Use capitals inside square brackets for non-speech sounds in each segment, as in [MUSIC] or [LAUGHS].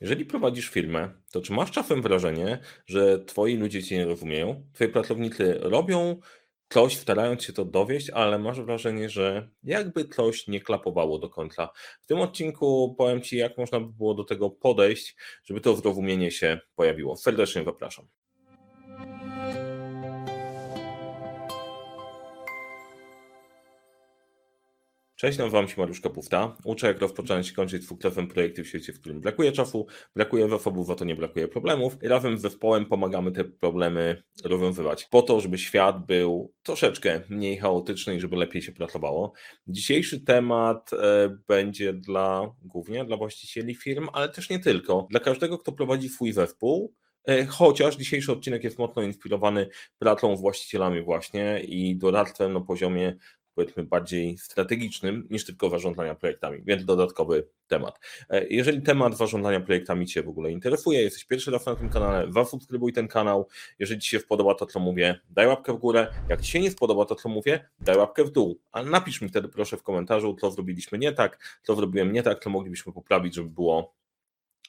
Jeżeli prowadzisz firmę, to czy masz czasem wrażenie, że twoi ludzie cię nie rozumieją? Twoi pracownicy robią coś, starając się to dowieść, ale masz wrażenie, że jakby coś nie klapowało do końca. W tym odcinku powiem ci, jak można by było do tego podejść, żeby to zrozumienie się pojawiło. Serdecznie zapraszam. Cześć, nazywam się Mariusz Kapufta. Uczę, jak rozpocząć i kończyć dwukrotnym projekty w świecie, w którym brakuje czasu, brakuje zasobów, za to nie brakuje problemów. I razem z zespołem pomagamy te problemy rozwiązywać po to, żeby świat był troszeczkę mniej chaotyczny i żeby lepiej się pracowało. Dzisiejszy temat e, będzie dla głównie dla właścicieli firm, ale też nie tylko. Dla każdego, kto prowadzi swój zespół, e, Chociaż dzisiejszy odcinek jest mocno inspirowany pracą z właścicielami właśnie i doradztwem na poziomie powiedzmy bardziej strategicznym niż tylko zarządzania projektami, więc dodatkowy temat. E, jeżeli temat zarządzania projektami Cię w ogóle interesuje, jesteś pierwszy raz na tym kanale, zasubskrybuj ten kanał. Jeżeli Ci się spodoba to, co mówię, daj łapkę w górę. Jak Ci się nie spodoba to, co mówię, daj łapkę w dół. A napisz mi wtedy proszę w komentarzu, co zrobiliśmy nie tak, co zrobiłem nie tak, co moglibyśmy poprawić, żeby było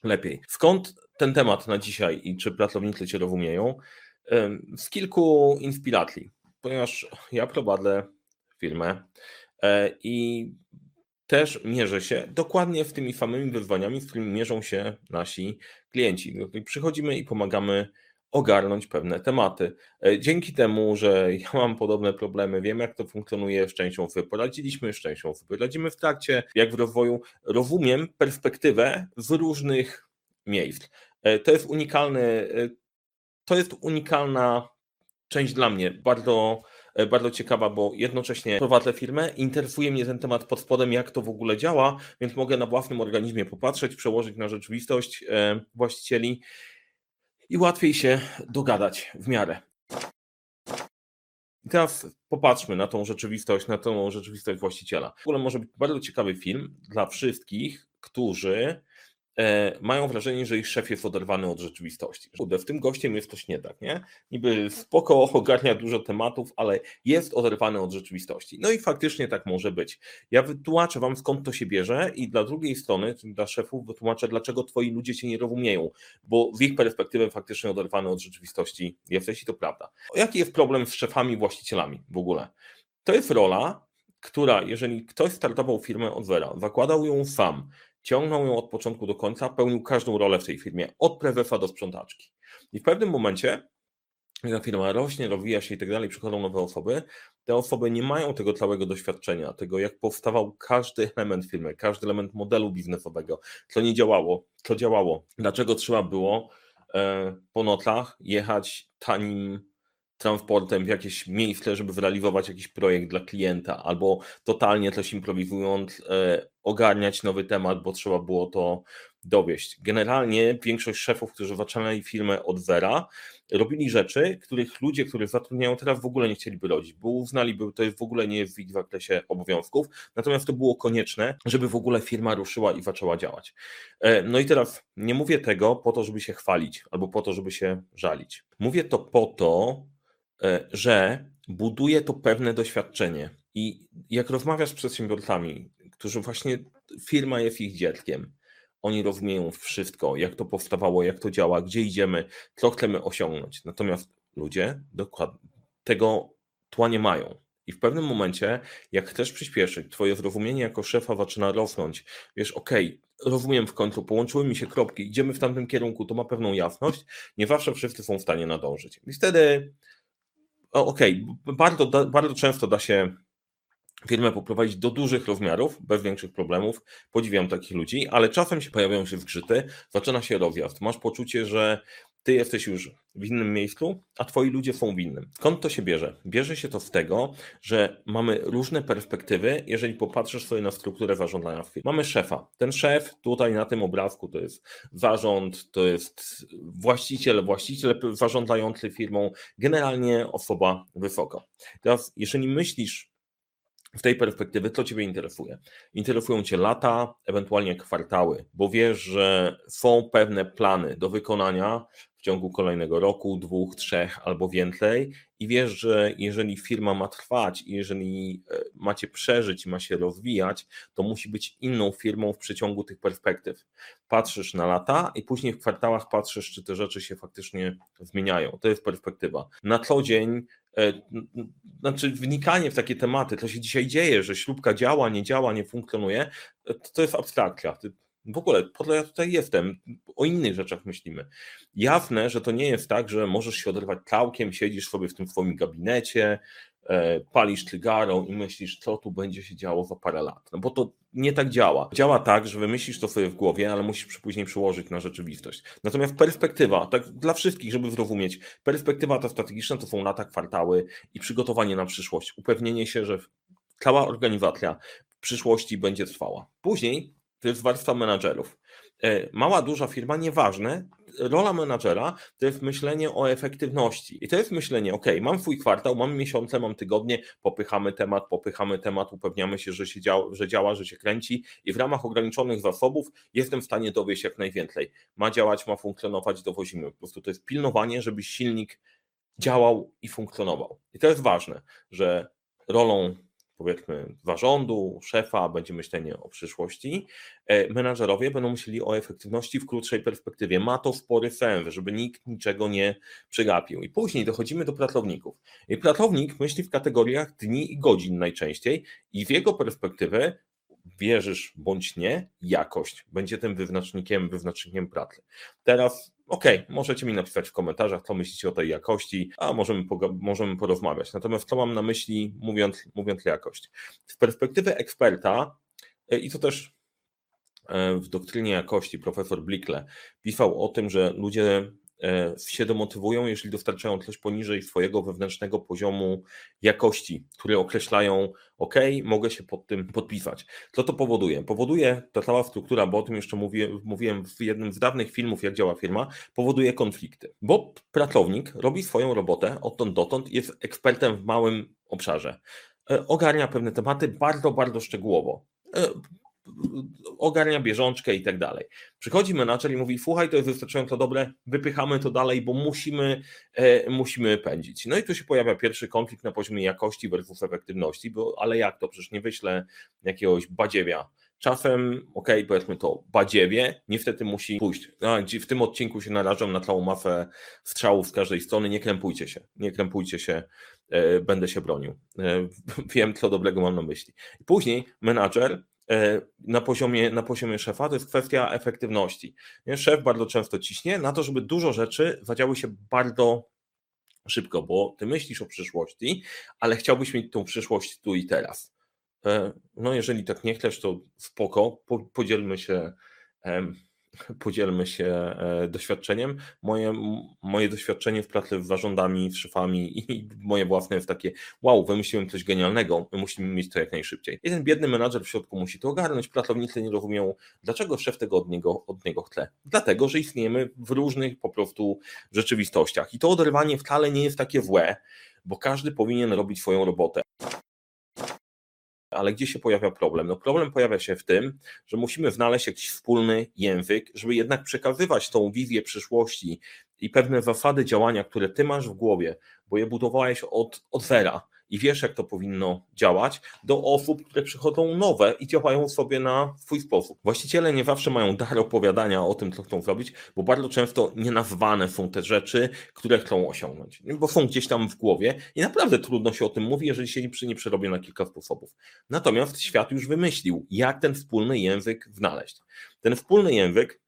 lepiej. Skąd ten temat na dzisiaj i czy pracownicy Cię rozumieją? Z kilku inspiracji, ponieważ ja prowadzę firmę e, i też mierzę się dokładnie w tymi samymi wyzwaniami, z którymi mierzą się nasi klienci. Przychodzimy i pomagamy ogarnąć pewne tematy. E, dzięki temu, że ja [LAUGHS] mam podobne problemy, wiem jak to funkcjonuje, z częścią sobie poradziliśmy, z częścią sobie poradzimy w trakcie, jak w rozwoju, rozumiem perspektywę z różnych miejsc. E, to jest unikalny, to jest unikalna część dla mnie, bardzo bardzo ciekawa, bo jednocześnie prowadzę firmę, interesuje mnie ten temat pod spodem, jak to w ogóle działa, więc mogę na własnym organizmie popatrzeć, przełożyć na rzeczywistość e, właścicieli i łatwiej się dogadać w miarę. I teraz popatrzmy na tą rzeczywistość, na tą rzeczywistość właściciela. W ogóle może być bardzo ciekawy film dla wszystkich, którzy E, mają wrażenie, że ich szef jest oderwany od rzeczywistości. Z tym gościem jest coś nie tak, nie? Niby spoko, ogarnia dużo tematów, ale jest oderwany od rzeczywistości. No i faktycznie tak może być. Ja wytłumaczę wam skąd to się bierze i dla drugiej strony, dla szefów, wytłumaczę dlaczego twoi ludzie cię nie rozumieją, bo z ich perspektywy faktycznie oderwany od rzeczywistości jesteś i to prawda. Jaki jest problem z szefami, właścicielami w ogóle? To jest rola, która, jeżeli ktoś startował firmę od zera, zakładał ją sam, ciągnął ją od początku do końca, pełnił każdą rolę w tej firmie, od prezesa do sprzątaczki. I w pewnym momencie, jak firma rośnie, rozwija się i tak dalej, przychodzą nowe osoby, te osoby nie mają tego całego doświadczenia, tego jak powstawał każdy element firmy, każdy element modelu biznesowego, co nie działało, co działało, dlaczego trzeba było e, po nocach jechać tanim transportem w jakieś miejsce, żeby zrealizować jakiś projekt dla klienta, albo totalnie coś improwizując, e, ogarniać nowy temat, bo trzeba było to dowieść. Generalnie większość szefów, którzy zaczynali firmę od zera, robili rzeczy, których ludzie, których zatrudniają teraz w ogóle nie chcieliby robić, bo uznali, że to w ogóle nie w ich zakresie obowiązków, natomiast to było konieczne, żeby w ogóle firma ruszyła i zaczęła działać. E, no i teraz nie mówię tego po to, żeby się chwalić, albo po to, żeby się żalić. Mówię to po to, że buduje to pewne doświadczenie. I jak rozmawiasz z przedsiębiorcami, którzy właśnie firma jest ich dzieckiem, oni rozumieją wszystko, jak to powstawało, jak to działa, gdzie idziemy, co chcemy osiągnąć. Natomiast ludzie dokładnie tego tła nie mają. I w pewnym momencie, jak chcesz przyspieszyć, twoje zrozumienie jako szefa zaczyna rosnąć. Wiesz, okej, okay, rozumiem w końcu, połączyły mi się kropki, idziemy w tamtym kierunku, to ma pewną jasność. Nie zawsze wszyscy są w stanie nadążyć. I wtedy okej, okay, bardzo, bardzo często da się firmę poprowadzić do dużych rozmiarów, bez większych problemów. Podziwiam takich ludzi, ale czasem się pojawiają się zgrzyty, zaczyna się rozjazd. Masz poczucie, że ty jesteś już w innym miejscu, a twoi ludzie są w innym. Skąd to się bierze? Bierze się to z tego, że mamy różne perspektywy, jeżeli popatrzysz sobie na strukturę zarządzania w firmie. Mamy szefa. Ten szef tutaj na tym obrazku to jest zarząd, to jest właściciel, właściciel zarządzający firmą, generalnie osoba wysoko. Teraz, jeżeli myślisz w tej perspektywy, co Ciebie interesuje? Interesują Cię lata, ewentualnie kwartały, bo wiesz, że są pewne plany do wykonania, w ciągu kolejnego roku, dwóch, trzech albo więcej i wiesz, że jeżeli firma ma trwać jeżeli e, macie przeżyć i ma się rozwijać, to musi być inną firmą w przeciągu tych perspektyw. Patrzysz na lata i później w kwartałach patrzysz, czy te rzeczy się faktycznie zmieniają. To jest perspektywa. Na co dzień e, znaczy wnikanie w takie tematy, to się dzisiaj dzieje, że ślubka działa, nie działa, nie funkcjonuje, e, to jest abstrakcja w ogóle po to ja tutaj jestem, o innych rzeczach myślimy. Jawne, że to nie jest tak, że możesz się oderwać całkiem, siedzisz sobie w tym swoim gabinecie, e, palisz cygarą i myślisz, co tu będzie się działo za parę lat. No bo to nie tak działa. Działa tak, że wymyślisz to sobie w głowie, ale musisz później przełożyć na rzeczywistość. Natomiast perspektywa, tak dla wszystkich, żeby zrozumieć, perspektywa ta strategiczna to są lata, kwartały i przygotowanie na przyszłość. Upewnienie się, że cała organizacja w przyszłości będzie trwała. Później to jest warstwa menadżerów. E, mała, duża firma, nieważne, rola menadżera to jest myślenie o efektywności. I to jest myślenie, ok, mam swój kwartał, mam miesiące, mam tygodnie, popychamy temat, popychamy temat, upewniamy się, że, się działa, że działa, że się kręci i w ramach ograniczonych zasobów jestem w stanie dowieść jak najwięcej. Ma działać, ma funkcjonować, dowozimy. Po prostu to jest pilnowanie, żeby silnik działał i funkcjonował. I to jest ważne, że rolą powiedzmy zarządu, szefa, będzie myślenie o przyszłości, e, menadżerowie będą myśleli o efektywności w krótszej perspektywie. Ma to spory sens, żeby nikt niczego nie przegapił. I później dochodzimy do pracowników. I pracownik myśli w kategoriach dni i godzin najczęściej i w jego perspektywy wierzysz bądź nie, jakość będzie tym wyznacznikiem, wyznacznikiem pracy. Teraz Okej, okay, możecie mi napisać w komentarzach, co myślicie o tej jakości, a możemy, możemy porozmawiać. Natomiast co mam na myśli, mówiąc, mówiąc jakość? Z perspektywy eksperta, e, i to też e, w doktrynie jakości profesor Blickle pisał o tym, że ludzie się demotywują, jeżeli dostarczają coś poniżej swojego wewnętrznego poziomu jakości, które określają, OK, mogę się pod tym podpisać. Co to powoduje? Powoduje ta cała struktura, bo o tym jeszcze mówię, mówiłem w jednym z dawnych filmów, jak działa firma, powoduje konflikty. Bo pracownik robi swoją robotę odtąd dotąd, jest ekspertem w małym obszarze. E, ogarnia pewne tematy bardzo, bardzo szczegółowo e, ogarnia bieżączkę i tak dalej. Przychodzi menadżer i mówi, słuchaj, to jest wystarczająco dobre, wypychamy to dalej, bo musimy, e, musimy pędzić. No i tu się pojawia pierwszy konflikt na poziomie jakości versus efektywności, bo ale jak to, przecież nie wyślę jakiegoś badziewia. Czasem, ok, powiedzmy to badziewie, niestety musi pójść. W tym odcinku się narażam na całą mafę strzałów z każdej strony, nie krępujcie się, nie krępujcie się, e, będę się bronił. E, [LAUGHS] wiem, co dobrego mam na myśli. Później menadżer na poziomie, na poziomie szefa, to jest kwestia efektywności. Szef bardzo często ciśnie na to, żeby dużo rzeczy zadziały się bardzo szybko, bo ty myślisz o przyszłości, ale chciałbyś mieć tą przyszłość tu i teraz. E, no jeżeli tak nie chcesz, to spoko, podzielmy się podzielmy się e, doświadczeniem. Moje, moje doświadczenie w pracy z zarządami, szefami i moje własne jest takie, wow, wymyśliłem coś genialnego, my musimy mieć to jak najszybciej. Jeden biedny menadżer w środku musi to ogarnąć, pracownicy nie rozumieją, dlaczego szef tego od niego, od niego chce. Dlatego, że istniejemy w różnych po prostu rzeczywistościach i to oderwanie wcale nie jest takie złe, bo każdy powinien robić swoją robotę. Ale gdzie się pojawia problem? No problem pojawia się w tym, że musimy znaleźć jakiś wspólny język, żeby jednak przekazywać tą wizję przyszłości i pewne zasady działania, które ty masz w głowie, bo je budowałeś od, od zera i wiesz, jak to powinno działać, do osób, które przychodzą nowe i działają sobie na swój sposób. Właściciele nie zawsze mają dar opowiadania o tym, co chcą zrobić, bo bardzo często nienazwane są te rzeczy, które chcą osiągnąć, bo są gdzieś tam w głowie i naprawdę trudno się o tym mówi, jeżeli się nie przerobię na kilka sposobów. Natomiast świat już wymyślił, jak ten wspólny język znaleźć. Ten wspólny język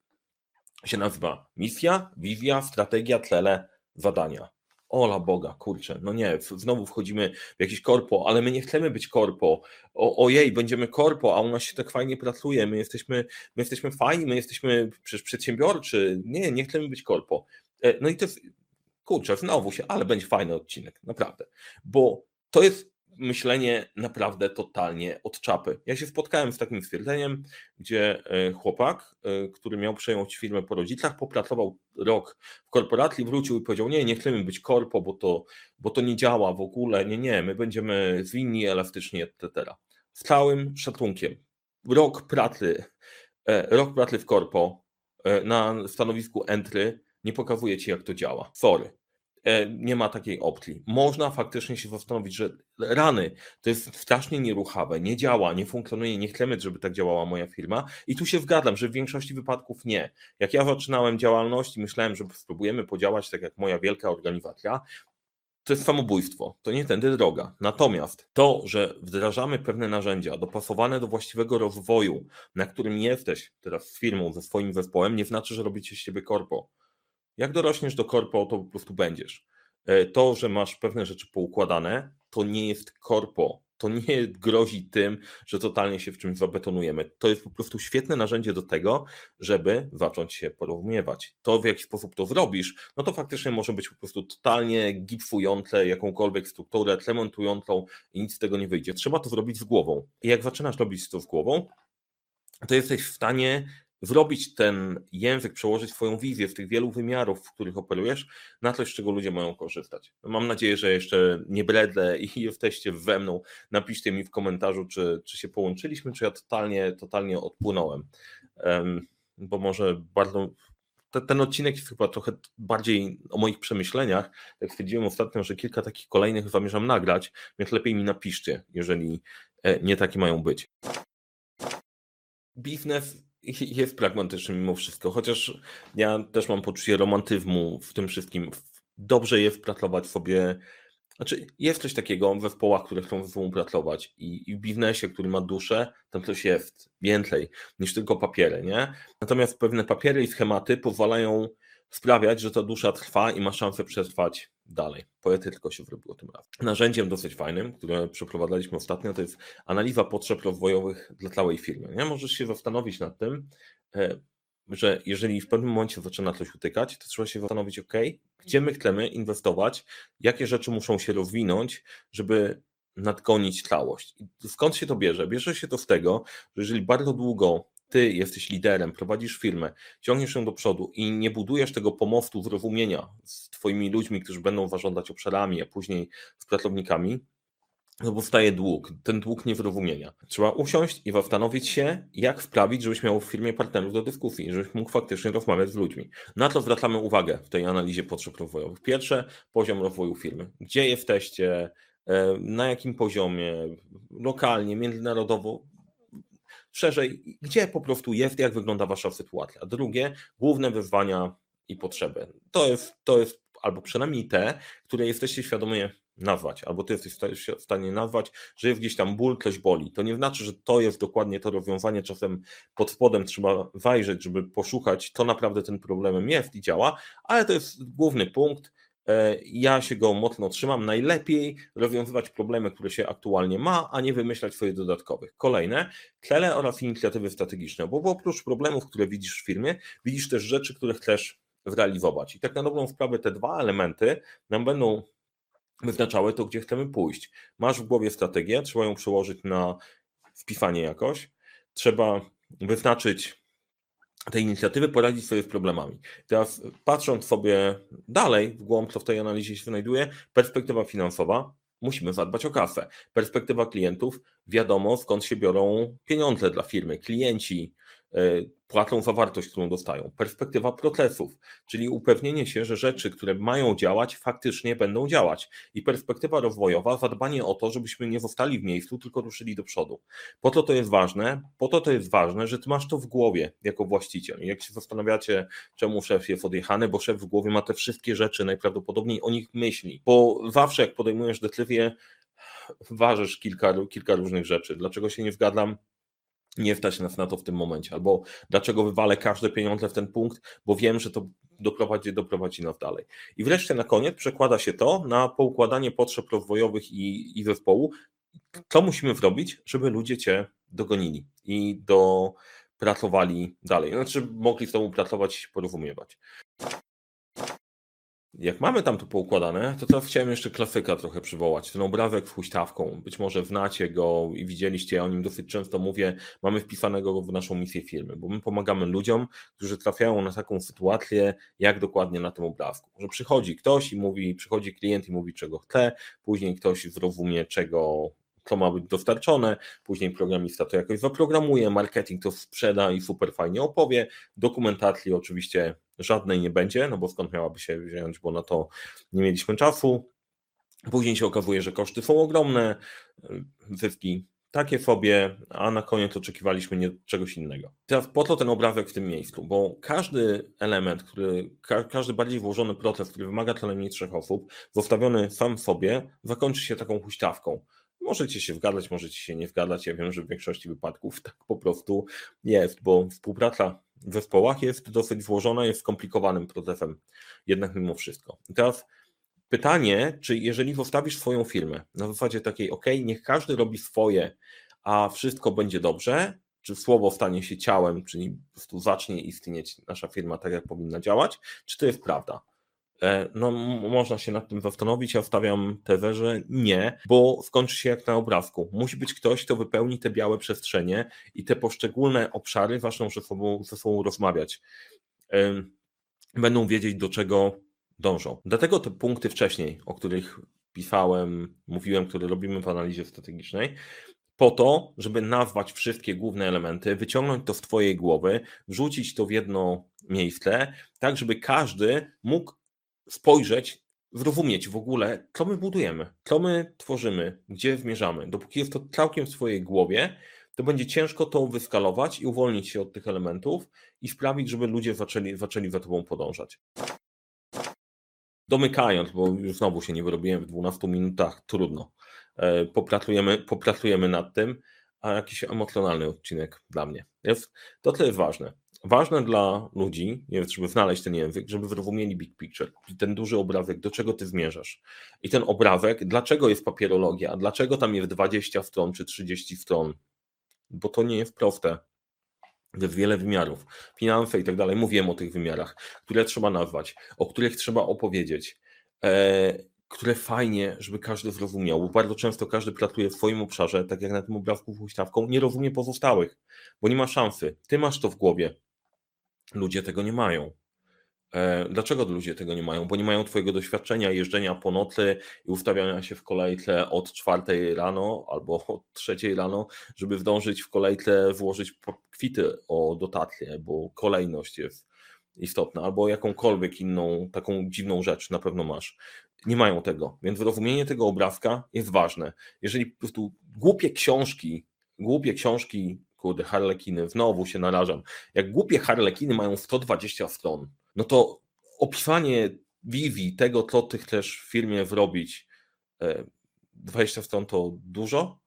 się nazywa misja, wizja, strategia, cele, zadania. Ola Boga, kurczę, no nie, znowu wchodzimy w jakieś korpo, ale my nie chcemy być korpo. O, ojej, będziemy korpo, a u nas się tak fajnie pracuje, my jesteśmy, my jesteśmy fajni, my jesteśmy przecież przedsiębiorczy. Nie, nie chcemy być korpo. E, no i to jest, kurczę, znowu się, ale będzie fajny odcinek, naprawdę. Bo to jest myślenie naprawdę totalnie od czapy. Ja się spotkałem z takim stwierdzeniem, gdzie e, chłopak, e, który miał przejąć firmę po rodzicach, popracował rok w korporacji, wrócił i powiedział: Nie, nie chcemy być korpo, bo to, bo to nie działa w ogóle. Nie, nie, my będziemy zwinni, elastyczni, etc. Z całym szacunkiem. Rok pracy, e, rok pracy w korpo na stanowisku entry nie pokazuje ci, jak to działa. Sorry. E, nie ma takiej opcji. Można faktycznie się zastanowić, że rany to jest strasznie nieruchawe, nie działa, nie funkcjonuje, nie chcemy, żeby tak działała moja firma. I tu się zgadzam, że w większości wypadków nie. Jak ja zaczynałem działalność i myślałem, że spróbujemy podziałać tak jak moja wielka organizacja, to jest samobójstwo, to nie tędy droga. Natomiast to, że wdrażamy pewne narzędzia dopasowane do właściwego rozwoju, na którym jesteś teraz z firmą, ze swoim zespołem, nie znaczy, że robicie z siebie korpo. Jak dorośniesz do korpo, to po prostu będziesz. E, to, że masz pewne rzeczy poukładane, to nie jest korpo. To nie grozi tym, że totalnie się w czymś zabetonujemy. To jest po prostu świetne narzędzie do tego, żeby zacząć się porozumiewać. To, w jaki sposób to zrobisz, no to faktycznie może być po prostu totalnie gipfujące jakąkolwiek strukturę, cementującą i nic z tego nie wyjdzie. Trzeba to zrobić z głową. I jak zaczynasz robić to z głową, to jesteś w stanie zrobić ten język, przełożyć swoją wizję z tych wielu wymiarów, w których operujesz, na coś, z czego ludzie mają korzystać. Mam nadzieję, że jeszcze nie bredle i [LAUGHS] jesteście we mną. Napiszcie mi w komentarzu, czy, czy się połączyliśmy, czy ja totalnie, totalnie odpłynąłem. Um, bo może bardzo ten odcinek jest chyba trochę bardziej o moich przemyśleniach. Jak stwierdziłem ostatnio, że kilka takich kolejnych zamierzam nagrać, więc lepiej mi napiszcie, jeżeli e, nie takie mają być. Biznes jest pragmatyczny mimo wszystko, chociaż ja też mam poczucie romantyzmu w tym wszystkim. Dobrze jest pracować sobie, znaczy jest coś takiego we zespołach, które chcą ze sobą pracować i, i w biznesie, który ma duszę, tam coś jest więcej niż tylko papiery, nie? Natomiast pewne papiery i schematy pozwalają sprawiać, że ta dusza trwa i ma szansę przetrwać dalej. Poetycko się zrobiło tym razem. Narzędziem dosyć fajnym, które przeprowadzaliśmy ostatnio, to jest analiza potrzeb rozwojowych dla całej firmy. Nie? Możesz się zastanowić nad tym, e, że jeżeli w pewnym momencie zaczyna coś utykać, to trzeba się zastanowić, ok, gdzie my chcemy inwestować, jakie rzeczy muszą się rozwinąć, żeby nadgonić całość. I skąd się to bierze? Bierze się to z tego, że jeżeli bardzo długo ty jesteś liderem, prowadzisz firmę, ciągniesz ją do przodu i nie budujesz tego pomostu zrozumienia z twoimi ludźmi, którzy będą zarządzać obszarami, a później z pracownikami, no powstaje dług, ten dług niezrozumienia. Trzeba usiąść i zastanowić się, jak wprawić, żebyś miał w firmie partnerów do dyskusji, żebyś mógł faktycznie rozmawiać z ludźmi. Na to zwracamy uwagę w tej analizie potrzeb rozwojowych. Pierwsze, poziom rozwoju firmy. Gdzie jesteście, e, na jakim poziomie, lokalnie, międzynarodowo, szerzej, gdzie po prostu jest, jak wygląda wasza sytuacja. Drugie, główne wyzwania i potrzeby. To jest, to jest albo przynajmniej te, które jesteście świadomie nazwać, albo ty jesteś w stanie nazwać, że jest gdzieś tam ból, coś boli. To nie znaczy, że to jest dokładnie to rozwiązanie, czasem pod spodem trzeba wajrzeć, żeby poszukać, to naprawdę ten problemem jest i działa, ale to jest główny punkt, ja się go mocno trzymam. Najlepiej rozwiązywać problemy, które się aktualnie ma, a nie wymyślać swoich dodatkowych. Kolejne, cele oraz inicjatywy strategiczne, bo oprócz problemów, które widzisz w firmie, widzisz też rzeczy, które chcesz zrealizować. I tak na dobrą sprawę te dwa elementy nam będą wyznaczały to, gdzie chcemy pójść. Masz w głowie strategię, trzeba ją przełożyć na wpisanie jakoś, trzeba wyznaczyć tej inicjatywy poradzić sobie z problemami. Teraz patrząc sobie dalej w głąb, co w tej analizie się znajduje, perspektywa finansowa, musimy zadbać o kasę. Perspektywa klientów, wiadomo skąd się biorą pieniądze dla firmy. Klienci E, płacą za wartość, którą dostają. Perspektywa procesów, czyli upewnienie się, że rzeczy, które mają działać, faktycznie będą działać. I perspektywa rozwojowa, zadbanie o to, żebyśmy nie zostali w miejscu, tylko ruszyli do przodu. Po to to jest ważne, po to to jest ważne, że ty masz to w głowie jako właściciel. I jak się zastanawiacie, czemu szef jest odjechany, bo szef w głowie ma te wszystkie rzeczy, najprawdopodobniej o nich myśli. Bo zawsze jak podejmujesz decyzję, ważysz kilka, kilka różnych rzeczy. Dlaczego się nie zgadzam? Nie stać nas na to w tym momencie, albo dlaczego wywalę każde pieniądze w ten punkt, bo wiem, że to doprowadzi, doprowadzi nas dalej. I wreszcie na koniec przekłada się to na poukładanie potrzeb rozwojowych i, i zespołu. Co musimy zrobić, żeby ludzie Cię dogonili i dopracowali dalej, znaczy mogli z Tobą pracować i porozumiewać jak mamy tam to poukładane, to teraz chciałem jeszcze klasyka trochę przywołać. Ten obrazek z huśtawką. Być może znacie go i widzieliście, ja o nim dosyć często mówię. Mamy wpisanego w naszą misję firmy, bo my pomagamy ludziom, którzy trafiają na taką sytuację, jak dokładnie na tym obrazku. Że przychodzi ktoś i mówi, przychodzi klient i mówi, czego chce, później ktoś zrozumie, czego to ma być dostarczone, później programista to jakoś zaprogramuje, marketing to sprzeda i super fajnie opowie, dokumentacji oczywiście żadnej nie będzie, no bo skąd miałaby się wziąć, bo na to nie mieliśmy czasu. Później się okazuje, że koszty są ogromne, zyski takie sobie, a na koniec oczekiwaliśmy nie, czegoś innego. Teraz po to ten obrazek w tym miejscu, bo każdy element, który, ka, każdy bardziej włożony proces, który wymaga co najmniej trzech osób, zostawiony sam sobie, zakończy się taką huśtawką. Możecie się wgadać, możecie się nie wgadać. Ja wiem, że w większości wypadków tak po prostu jest, bo współpraca w zespołach jest dosyć złożona, jest skomplikowanym procesem, jednak mimo wszystko. I teraz Pytanie, czy jeżeli zostawisz swoją firmę na zasadzie takiej, ok, niech każdy robi swoje, a wszystko będzie dobrze, czy słowo stanie się ciałem, czyli po prostu zacznie istnieć nasza firma tak, jak powinna działać, czy to jest prawda? E, no, można się nad tym zastanowić. Ja wstawiam tezę, że nie, bo skończy się jak na obrazku. Musi być ktoś, kto wypełni te białe przestrzenie i te poszczególne obszary zaczną ze sobą, ze sobą rozmawiać. Będą wiedzieć, do czego dążą. Dlatego te punkty wcześniej, o których pisałem, mówiłem, które robimy w analizie strategicznej, po to, żeby nazwać wszystkie główne elementy, wyciągnąć to z Twojej głowy, wrzucić to w jedno miejsce, tak żeby każdy mógł spojrzeć, zrozumieć w ogóle, co my budujemy, co my tworzymy, gdzie zmierzamy. Dopóki jest to całkiem w swojej głowie, to będzie ciężko to wyskalować i uwolnić się od tych elementów i sprawić, żeby ludzie zaczęli, zaczęli za Tobą podążać domykając, bo już znowu się nie wyrobiłem w 12 minutach, trudno. E, popracujemy, popracujemy nad tym, a jakiś emocjonalny odcinek dla mnie. Jest, to tyle jest ważne. Ważne dla ludzi żeby znaleźć ten język, żeby zrozumieli big picture, ten duży obrazek, do czego ty zmierzasz. I ten obrazek, dlaczego jest papierologia, dlaczego tam jest 20 stron czy 30 stron, bo to nie jest proste. Jest wiele wymiarów, finanse i tak dalej. Mówiłem o tych wymiarach, które trzeba nazwać, o których trzeba opowiedzieć, e, które fajnie, żeby każdy zrozumiał, bo bardzo często każdy pracuje w swoim obszarze, tak jak na tym obrazku huśtawką, nie rozumie pozostałych, bo nie ma szansy. Ty masz to w głowie, ludzie tego nie mają. E, dlaczego ludzie tego nie mają? Bo nie mają Twojego doświadczenia jeżdżenia po nocy i ustawiania się w kolejce od czwartej rano albo [LAUGHS] od trzeciej rano, żeby zdążyć w kolejce włożyć kwity o dotację, bo kolejność jest istotna, albo jakąkolwiek inną taką dziwną rzecz na pewno masz. Nie mają tego, więc rozumienie tego obrazka jest ważne. Jeżeli po prostu głupie książki, głupie książki, kurde, harlekiny, znowu się narażam, jak głupie harlekiny mają 120 stron, no to opisanie Vivi, tego, co ty chcesz w firmie zrobić, 20 stron to dużo.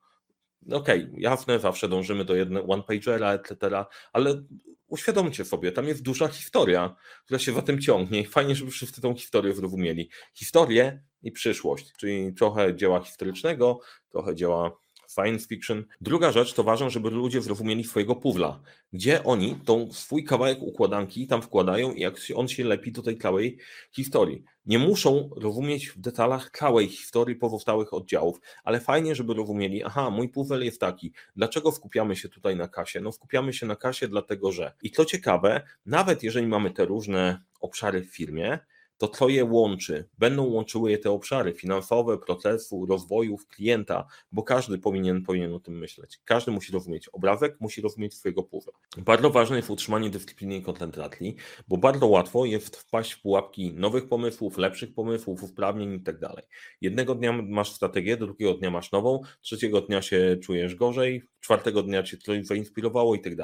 Okej, okay, jasne, zawsze dążymy do jednego one-pagera, etc., ale uświadomcie sobie, tam jest duża historia, która się za tym ciągnie i fajnie, żeby wszyscy tą historię zrozumieli. Historię i przyszłość, czyli trochę dzieła historycznego, trochę dzieła science fiction. Druga rzecz to ważne, żeby ludzie zrozumieli swojego puzzla, gdzie oni tą swój kawałek układanki tam wkładają i jak on się lepi do tej całej historii. Nie muszą rozumieć w detalach całej historii pozostałych oddziałów, ale fajnie, żeby rozumieli, aha, mój puzzle jest taki, dlaczego skupiamy się tutaj na kasie? No skupiamy się na kasie dlatego, że. I co ciekawe, nawet jeżeli mamy te różne obszary w firmie, to co je łączy? Będą łączyły je te obszary finansowe, procesu, rozwojów klienta, bo każdy powinien, powinien o tym myśleć. Każdy musi rozumieć obrazek, musi rozumieć swojego puzzle. Bardzo ważne jest utrzymanie dyscypliny i koncentracji, bo bardzo łatwo jest wpaść w pułapki nowych pomysłów, lepszych pomysłów, uprawnień i tak. Jednego dnia masz strategię, drugiego dnia masz nową, trzeciego dnia się czujesz gorzej, czwartego dnia cię coś zainspirowało i tak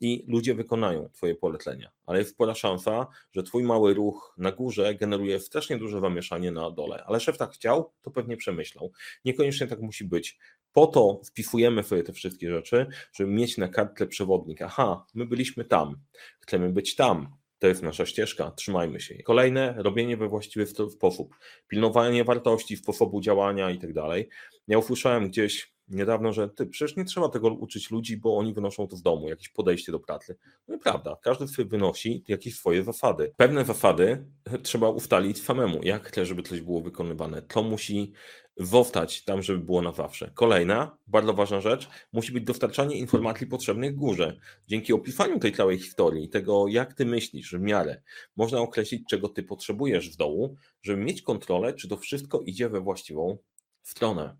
i ludzie wykonają Twoje polecenia, ale jest spora szansa, że Twój mały ruch na górze generuje strasznie duże zamieszanie na dole. Ale szef tak chciał, to pewnie przemyślał. Niekoniecznie tak musi być. Po to wpisujemy sobie te wszystkie rzeczy, żeby mieć na kartce przewodnik. Aha, my byliśmy tam, chcemy być tam. To jest nasza ścieżka, trzymajmy się. Kolejne, robienie we właściwy sposób, pilnowanie wartości, sposobu działania i tak dalej. Ja usłyszałem gdzieś niedawno, że ty, przecież nie trzeba tego uczyć ludzi, bo oni wynoszą to z domu, jakieś podejście do pracy. No nieprawda, każdy sobie wynosi jakieś swoje zasady. Pewne zasady trzeba ustalić samemu, jak chce, żeby coś było wykonywane. To musi zostać tam, żeby było na zawsze. Kolejna, bardzo ważna rzecz, musi być dostarczanie informacji potrzebnych górze. Dzięki opisaniu tej całej historii, tego jak ty myślisz w miarę, można określić, czego ty potrzebujesz w dołu, żeby mieć kontrolę, czy to wszystko idzie we właściwą stronę.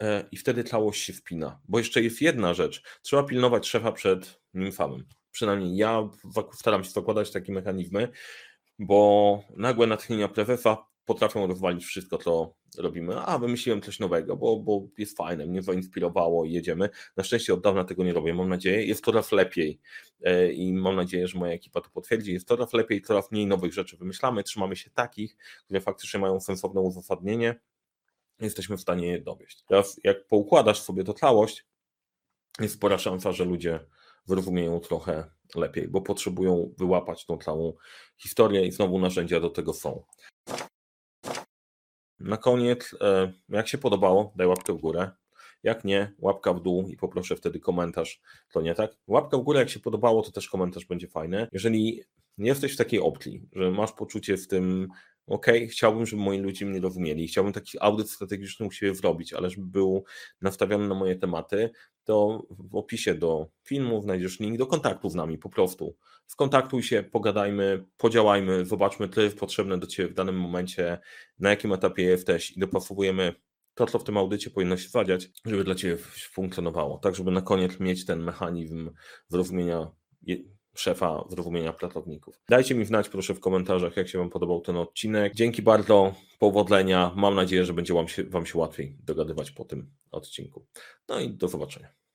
E, i wtedy tlałość się wpina. Bo jeszcze jest jedna rzecz. Trzeba pilnować szefa przed nim samym. Przynajmniej ja staram się zakładać takie mechanizmy, bo nagłe natchnienia prezesa potrafią rozwalić wszystko, co robimy. A, wymyśliłem coś nowego, bo, bo jest fajne, mnie zainspirowało i jedziemy. Na szczęście od dawna tego nie robię, mam nadzieję. Jest coraz lepiej e, i mam nadzieję, że moja ekipa to potwierdzi. Jest coraz lepiej, coraz mniej nowych rzeczy wymyślamy, trzymamy się takich, które faktycznie mają sensowne uzasadnienie. Jesteśmy w stanie je dowieść. Teraz, jak poukładasz sobie to całość, jest spora szansa, że ludzie zrozumieją trochę lepiej, bo potrzebują wyłapać tą całą historię i znowu narzędzia do tego są. Na koniec, e, jak się podobało, daj łapkę w górę. Jak nie, łapka w dół i poproszę wtedy komentarz. To nie tak? Łapka w górę, jak się podobało, to też komentarz będzie fajny. Jeżeli nie jesteś w takiej opcji, że masz poczucie w tym, ok, chciałbym, żeby moi ludzie mnie rozumieli, chciałbym taki audyt strategiczny u siebie zrobić, ale żeby był nastawiony na moje tematy, to w opisie do filmu znajdziesz link do kontaktu z nami po prostu. Skontaktuj się, pogadajmy, podziałajmy, zobaczmy, co jest potrzebne do Ciebie w danym momencie, na jakim etapie jesteś i dopasowujemy to, co w tym audycie powinno się zadziać, żeby dla Ciebie funkcjonowało, tak żeby na koniec mieć ten mechanizm zrozumienia szefa zrozumienia pracowników. Dajcie mi znać proszę w komentarzach, jak się Wam podobał ten odcinek. Dzięki bardzo, powodzenia. Mam nadzieję, że będzie Wam się, wam się łatwiej dogadywać po tym odcinku. No i do zobaczenia.